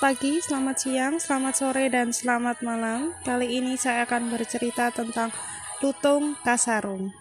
Pagi, selamat siang, selamat sore, dan selamat malam. Kali ini saya akan bercerita tentang lutung kasarung.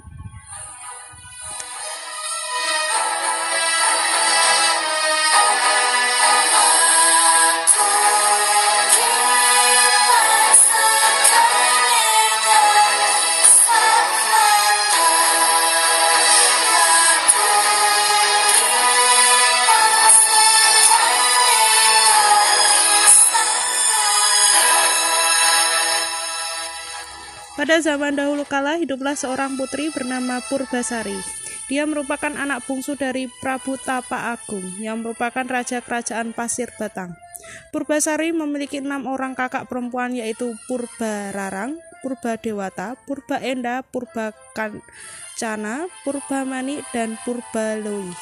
Pada zaman dahulu kala hiduplah seorang putri bernama Purbasari. Dia merupakan anak bungsu dari Prabu Tapa Agung yang merupakan raja kerajaan Pasir Batang. Purbasari memiliki enam orang kakak perempuan yaitu Purba Rarang, Purba Dewata, Purba Enda, Purba Kancana, Purba Mani, dan Purba Lui.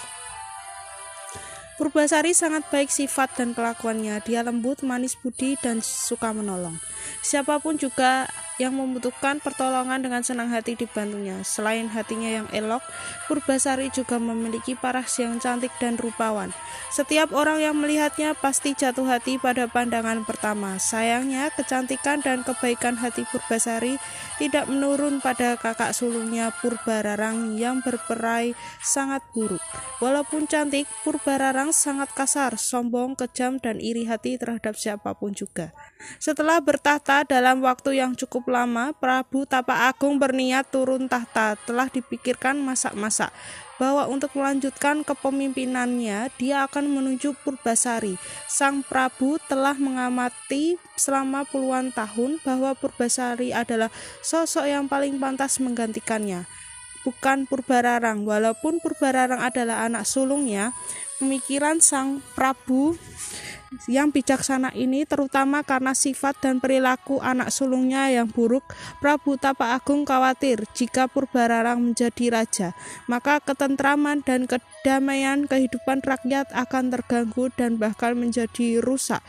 Purbasari sangat baik sifat dan kelakuannya. Dia lembut, manis budi, dan suka menolong. Siapa pun juga yang membutuhkan pertolongan dengan senang hati dibantunya. Selain hatinya yang elok, Purbasari juga memiliki paras yang cantik dan rupawan. Setiap orang yang melihatnya pasti jatuh hati pada pandangan pertama. Sayangnya, kecantikan dan kebaikan hati Purbasari tidak menurun pada kakak sulungnya Purbararang yang berperai sangat buruk. Walaupun cantik, Purbararang sangat kasar, sombong, kejam, dan iri hati terhadap siapa pun juga. Setelah bertahta dalam waktu yang cukup lama, Prabu Tapa Agung berniat turun tahta. Telah dipikirkan masak-masak bahwa untuk melanjutkan kepemimpinannya, dia akan menuju Purbasari. Sang Prabu telah mengamati selama puluhan tahun bahwa Purbasari adalah sosok yang paling pantas menggantikannya bukan Purbararang. Walaupun Purbararang adalah anak sulungnya, pemikiran Sang Prabu yang bijaksana ini terutama karena sifat dan perilaku anak sulungnya yang buruk, Prabu Tapa Agung khawatir jika Purbararang menjadi raja, maka ketentraman dan kedamaian kehidupan rakyat akan terganggu dan bahkan menjadi rusak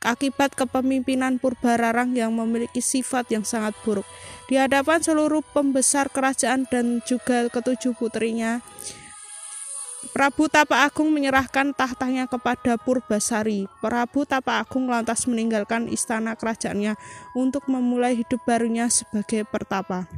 akibat kepemimpinan Purbararang yang memiliki sifat yang sangat buruk. Di hadapan seluruh pembesar kerajaan dan juga ketujuh putrinya, Prabu Tapa Agung menyerahkan tahtanya kepada Purbasari. Prabu Tapa Agung lantas meninggalkan istana kerajaannya untuk memulai hidup barunya sebagai pertapa.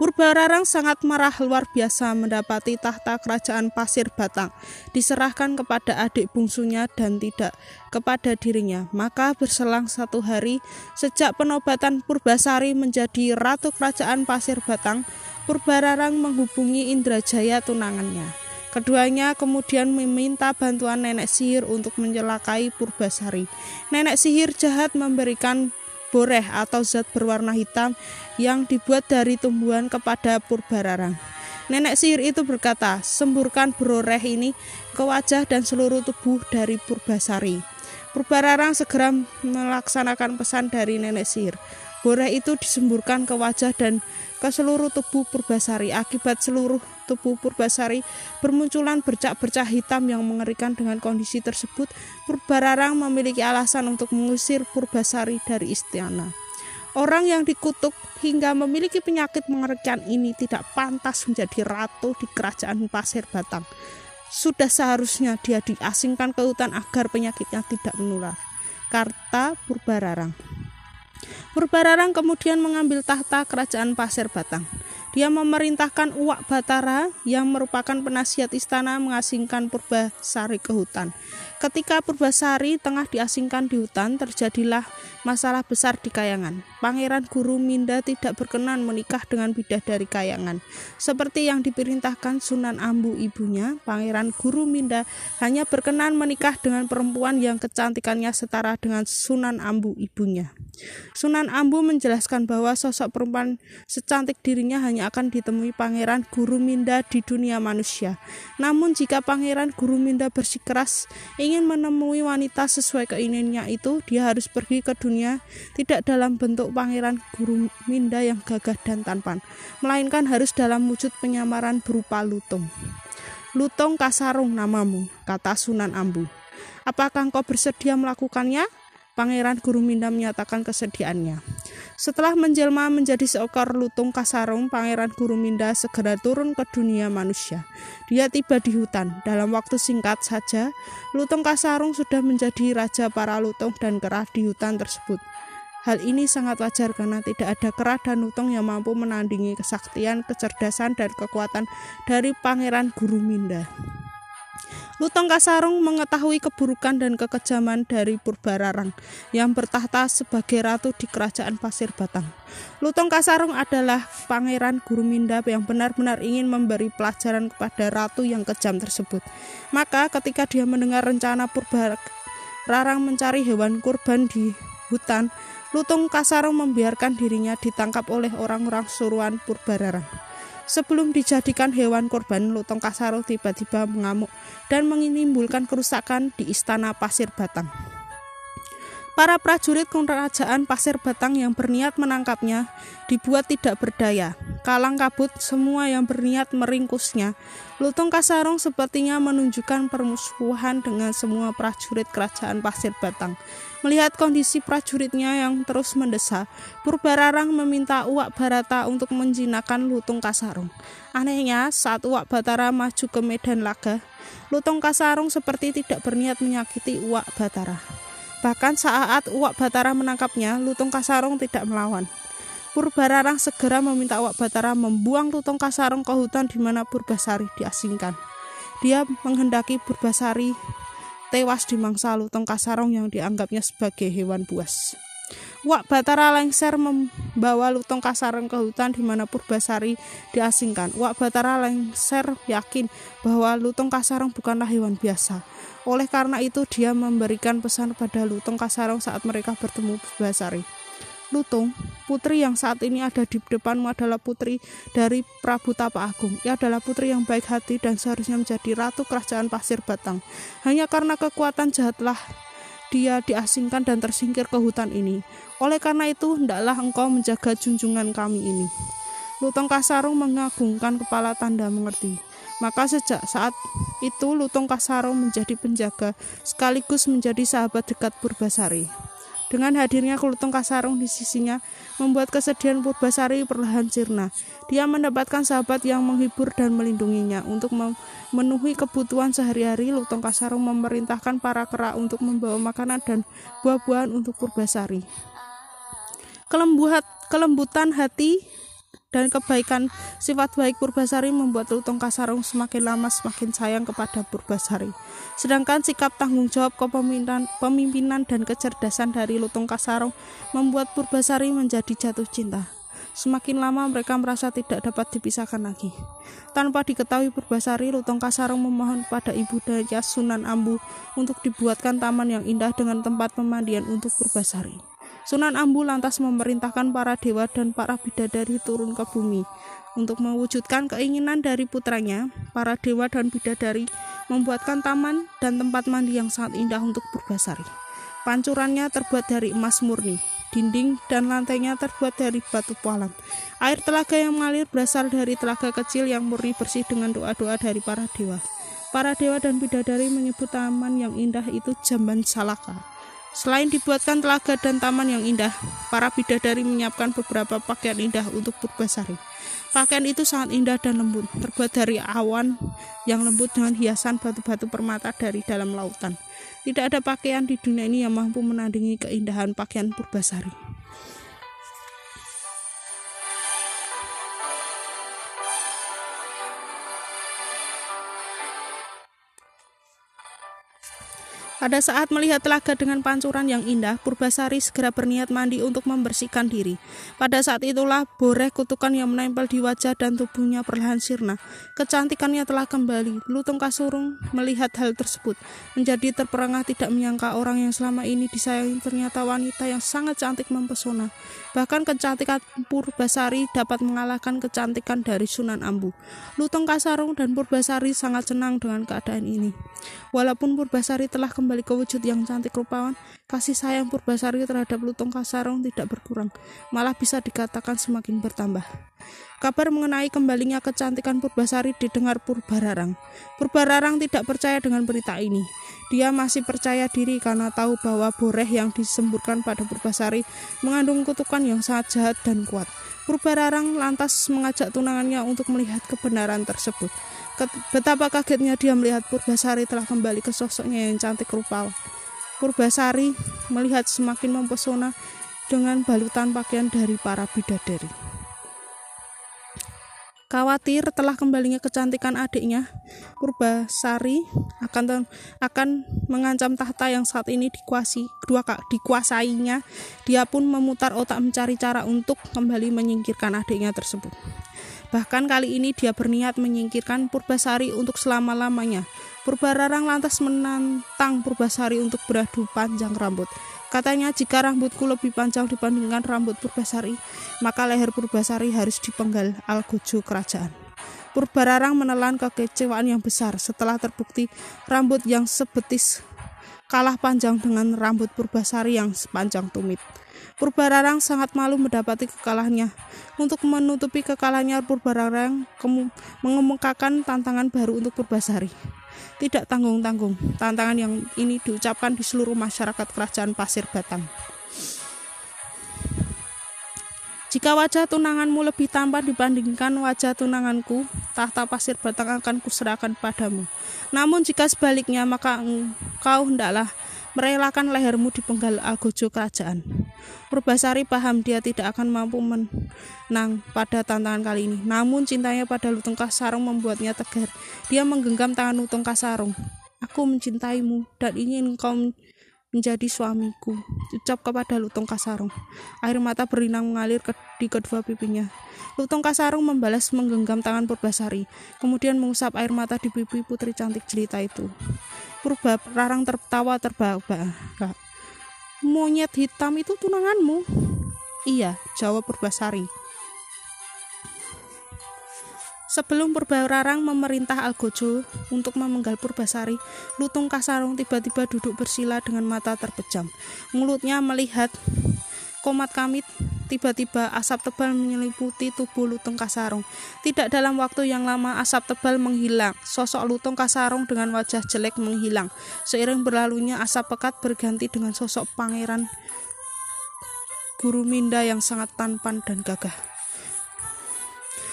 Purbararang sangat marah luar biasa mendapati tahta kerajaan Pasir Batang diserahkan kepada adik bungsunya dan tidak kepada dirinya. Maka berselang satu hari sejak penobatan Purbasari menjadi ratu kerajaan Pasir Batang, Purbararang menghubungi Indrajaya tunangannya. Keduanya kemudian meminta bantuan nenek sihir untuk mencelakai Purbasari. Nenek sihir jahat memberikan boreh atau zat berwarna hitam yang dibuat dari tumbuhan kepada Purbararang. Nenek sihir itu berkata, semburkan boreh ini ke wajah dan seluruh tubuh dari Purbasari. Purbararang segera melaksanakan pesan dari nenek sihir. Boreh itu disemburkan ke wajah dan ke seluruh tubuh Purbasari. Akibat seluruh tubuh Purbasari bermunculan bercak-bercak hitam yang mengerikan dengan kondisi tersebut, Purbararang memiliki alasan untuk mengusir Purbasari dari istana. Orang yang dikutuk hingga memiliki penyakit mengerikan ini tidak pantas menjadi ratu di kerajaan Pasir Batang. Sudah seharusnya dia diasingkan ke hutan agar penyakitnya tidak menular. Karta Purbararang Purbararang kemudian mengambil tahta kerajaan Pasir Batang. Dia memerintahkan Uwak Batara yang merupakan penasihat istana mengasingkan Purbasari ke hutan. Ketika Purbasari tengah diasingkan di hutan, terjadilah masalah besar di Kayangan. Pangeran Guru Minda tidak berkenan menikah dengan bidadari Kayangan. Seperti yang diperintahkan Sunan Ambu ibunya, Pangeran Guru Minda hanya berkenan menikah dengan perempuan yang kecantikannya setara dengan Sunan Ambu ibunya. Sunan Ambu menjelaskan bahwa sosok perempuan secantik dirinya hanya akan ditemui Pangeran Guru Minda di dunia manusia. Namun jika Pangeran Guru Minda bersikeras ingin menemui wanita sesuai keinginannya itu, dia harus pergi ke dunia tidak dalam bentuk Pangeran Guru Minda yang gagah dan tampan, melainkan harus dalam wujud penyamaran berupa lutung. Lutung Kasarung namamu, kata Sunan Ambu. Apakah engkau bersedia melakukannya? Pangeran Guruminda menyatakan kesediaannya. Setelah menjelma menjadi seekor lutung kasarung, Pangeran Guruminda segera turun ke dunia manusia. Dia tiba di hutan. Dalam waktu singkat saja, lutung kasarung sudah menjadi raja para lutung dan kera di hutan tersebut. Hal ini sangat wajar karena tidak ada kera dan lutung yang mampu menandingi kesaktian, kecerdasan, dan kekuatan dari Pangeran Guruminda. Lutong Kasarung mengetahui keburukan dan kekejaman dari Purbararang yang bertahta sebagai ratu di kerajaan Pasir Batang. Lutong Kasarung adalah pangeran guru Minda yang benar-benar ingin memberi pelajaran kepada ratu yang kejam tersebut. Maka ketika dia mendengar rencana Purbararang mencari hewan kurban di hutan, Lutong Kasarung membiarkan dirinya ditangkap oleh orang-orang suruhan Purbararang. Sebelum dijadikan hewan korban, Lutong Kasaro tiba-tiba mengamuk dan menimbulkan kerusakan di istana Pasir Batang. Para prajurit kerajaan Pasir Batang yang berniat menangkapnya dibuat tidak berdaya. Kalang kabut semua yang berniat meringkusnya. Lutong Kasarong sepertinya menunjukkan permusuhan dengan semua prajurit kerajaan Pasir Batang. Melihat kondisi prajuritnya yang terus mendesak, Purbararang meminta Uwak Barata untuk menjinakkan Lutung Kasarong. Anehnya, saat Uwak Batara maju ke medan laga, Lutung Kasarong seperti tidak berniat menyakiti Uwak Batara. Bahkan saat Uwak Batara menangkapnya, Lutung Kasarong tidak melawan. Purbararang segera meminta Uwak Batara membuang Lutung Kasarong ke hutan di mana Purbasari diasingkan. Dia menghendaki Purbasari tewas di mangsa Lutung Kasarong yang dianggapnya sebagai hewan buas. Wak Batara lengser membawa Lutung Kasarong ke hutan di mana Purbasari diasingkan. Wak Batara lengser yakin bahwa Lutung Kasarong bukanlah hewan biasa. Oleh karena itu dia memberikan pesan pada Lutung Kasarong saat mereka bertemu Basari. Lutung, putri yang saat ini ada di depanmu adalah putri dari Prabu Tapa Agung. Ia adalah putri yang baik hati dan seharusnya menjadi ratu kerajaan Pasir Batang. Hanya karena kekuatan jahatlah dia diasingkan dan tersingkir ke hutan ini. Oleh karena itu, hendaklah engkau menjaga junjungan kami ini. Lutung Kasarung mengagungkan kepala tanda mengerti. Maka sejak saat itu Lutung Kasarong menjadi penjaga sekaligus menjadi sahabat dekat Purbasari. Dengan hadirnya Lutung Kasarong di sisinya membuat kesedihan Purbasari perlahan sirna. Dia mendapatkan sahabat yang menghibur dan melindunginya. Untuk memenuhi kebutuhan sehari-hari, Lutung Kasarong memerintahkan para kera untuk membawa makanan dan buah-buahan untuk Purbasari. Kelembuhat, kelembutan hati dan kebaikan sifat baik Purbasari membuat Lutong Kasarung semakin lama semakin sayang kepada Purbasari. Sedangkan sikap tanggung jawab kepemimpinan pemimpinan dan kecerdasan dari Lutong Kasarung membuat Purbasari menjadi jatuh cinta. Semakin lama mereka merasa tidak dapat dipisahkan lagi. Tanpa diketahui Purbasari, Lutong Kasarung memohon kepada ibu daya Sunan Ambu untuk dibuatkan taman yang indah dengan tempat pemandian untuk Purbasari. Sunan Ambu lantas memerintahkan para dewa dan para bidadari turun ke bumi. Untuk mewujudkan keinginan dari putranya, para dewa dan bidadari membuatkan taman dan tempat mandi yang sangat indah untuk Purbasari. Pancurannya terbuat dari emas murni, dinding dan lantainya terbuat dari batu pualam. Air telaga yang mengalir berasal dari telaga kecil yang murni bersih dengan doa-doa dari para dewa. Para dewa dan bidadari menyebut taman yang indah itu Jamban Salaka. Selain dibuatkan telaga dan taman yang indah, para bidadari menyiapkan beberapa pakaian indah untuk Purbasari. Pakaian itu sangat indah dan lembut, terbuat dari awan yang lembut dengan hiasan batu-batu permata dari dalam lautan. Tidak ada pakaian di dunia ini yang mampu menandingi keindahan pakaian Purbasari. Pada saat melihat telaga dengan pancuran yang indah, Purbasari segera berniat mandi untuk membersihkan diri. Pada saat itulah boreh kutukan yang menempel di wajah dan tubuhnya perlahan sirna. Kecantikannya telah kembali. Lutung Kasurung melihat hal tersebut. Menjadi terperangah tidak menyangka orang yang selama ini disayangi ternyata wanita yang sangat cantik mempesona. Bahkan kecantikan Purbasari dapat mengalahkan kecantikan dari Sunan Ambu. Lutung Kasarung dan Purbasari sangat senang dengan keadaan ini. Walaupun Purbasari telah kembali kembali ke wujud yang cantik rupawan, kasih sayang Purbasari terhadap Lutung Kasarong tidak berkurang, malah bisa dikatakan semakin bertambah. Kabar mengenai kembalinya kecantikan Purbasari didengar Purbararang. Purbararang tidak percaya dengan berita ini. Dia masih percaya diri karena tahu bahwa boreh yang disemburkan pada Purbasari mengandung kutukan yang sangat jahat dan kuat. Purbararang lantas mengajak tunangannya untuk melihat kebenaran tersebut. Betapa kagetnya dia melihat Purbasari telah kembali ke sosoknya yang cantik rupawan. Purbasari melihat semakin mempesona dengan balutan pakaian dari para bidadari. Khawatir telah kembalinya kecantikan adiknya, Purbasari akan akan mengancam tahta yang saat ini dikuasai dua dikuasainya. Dia pun memutar otak mencari cara untuk kembali menyingkirkan adiknya tersebut. Bahkan kali ini dia berniat menyingkirkan Purbasari untuk selama-lamanya. Purbararang lantas menantang Purbasari untuk beradu panjang rambut. Katanya jika rambutku lebih panjang dibandingkan rambut Purbasari, maka leher Purbasari harus dipenggal algojo kerajaan. Purbararang menelan kekecewaan yang besar setelah terbukti rambut yang sebetis kalah panjang dengan rambut Purbasari yang sepanjang tumit. Purbararang sangat malu mendapati kekalahannya. Untuk menutupi kekalahannya, Purbararang mengemukakan tantangan baru untuk Purbasari tidak tanggung-tanggung. Tantangan yang ini diucapkan di seluruh masyarakat kerajaan Pasir Batang. Jika wajah tunanganmu lebih tampan dibandingkan wajah tunanganku, tahta pasir batang akan kuserahkan padamu. Namun jika sebaliknya, maka engkau hendaklah merelakan lehermu di penggal algojo kerajaan. Purbasari paham dia tidak akan mampu menang pada tantangan kali ini. Namun cintanya pada Lutung Kasarung membuatnya tegar. Dia menggenggam tangan Lutung Kasarung. Aku mencintaimu dan ingin kau menjadi suamiku. Ucap kepada Lutung Kasarung. Air mata berinang mengalir ke, di kedua pipinya. Lutung Kasarung membalas menggenggam tangan Purbasari, kemudian mengusap air mata di pipi putri cantik jelita itu. Purba Rarang tertawa terbahak-bahak. Monyet hitam itu tunanganmu? Iya, jawab Purbasari. Sebelum Purbararang memerintah Algojo untuk memenggal Purbasari, Lutung Kasarung tiba-tiba duduk bersila dengan mata terpejam. Mulutnya melihat komat kamit tiba-tiba asap tebal menyeliputi tubuh Lutung Kasarung. Tidak dalam waktu yang lama asap tebal menghilang. Sosok Lutung Kasarung dengan wajah jelek menghilang. Seiring berlalunya asap pekat berganti dengan sosok pangeran Guru Minda yang sangat tampan dan gagah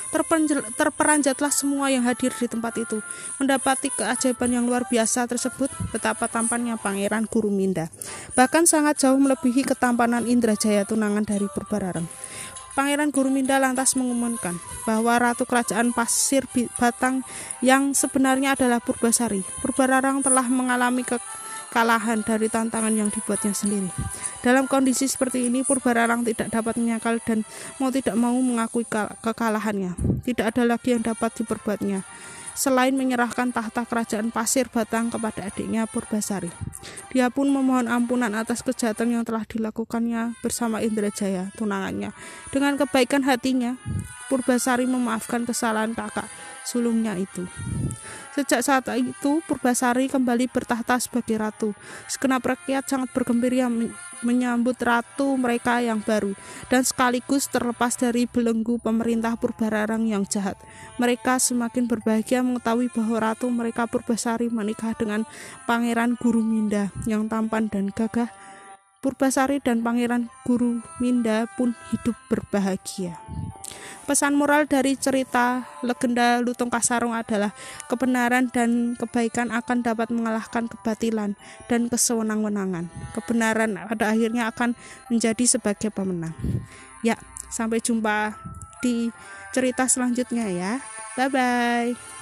terperanjatlah semua yang hadir di tempat itu. Mendapati keajaiban yang luar biasa tersebut, betapa tampannya Pangeran Guru Minda. Bahkan sangat jauh melebihi ketampanan Indrajaya tunangan dari Purbararang. Pangeran Guru Minda lantas mengumumkan bahwa Ratu Kerajaan Pasir Batang yang sebenarnya adalah Purbasari. Purbararang telah mengalami ke kekalahan dari tantangan yang dibuatnya sendiri. Dalam kondisi seperti ini, Purbararang tidak dapat menyangkal dan mau tidak mau mengakui kekalahannya. Tidak ada lagi yang dapat diperbuatnya selain menyerahkan tahta kerajaan Pasir Batang kepada adiknya Purbasari. Dia pun memohon ampunan atas kejahatan yang telah dilakukannya bersama Indrajaya, tunangannya. Dengan kebaikan hatinya, Purbasari memaafkan kesalahan kakak sulungnya itu. Sejak saat itu, Purbasari kembali bertahta sebagai ratu. Segenap rakyat sangat bergembira menyambut ratu mereka yang baru, dan sekaligus terlepas dari belenggu pemerintah Purbararang yang jahat. Mereka semakin berbahagia mengetahui bahwa ratu mereka Purbasari menikah dengan Pangeran Guru Minda yang tampan dan gagah. Purbasari dan Pangeran Guru Minda pun hidup berbahagia. Pesan moral dari cerita legenda Lutung Kasarung adalah kebenaran dan kebaikan akan dapat mengalahkan kebatilan dan kesewenang-wenangan. Kebenaran pada akhirnya akan menjadi sebagai pemenang. Ya, sampai jumpa di cerita selanjutnya ya. Bye bye.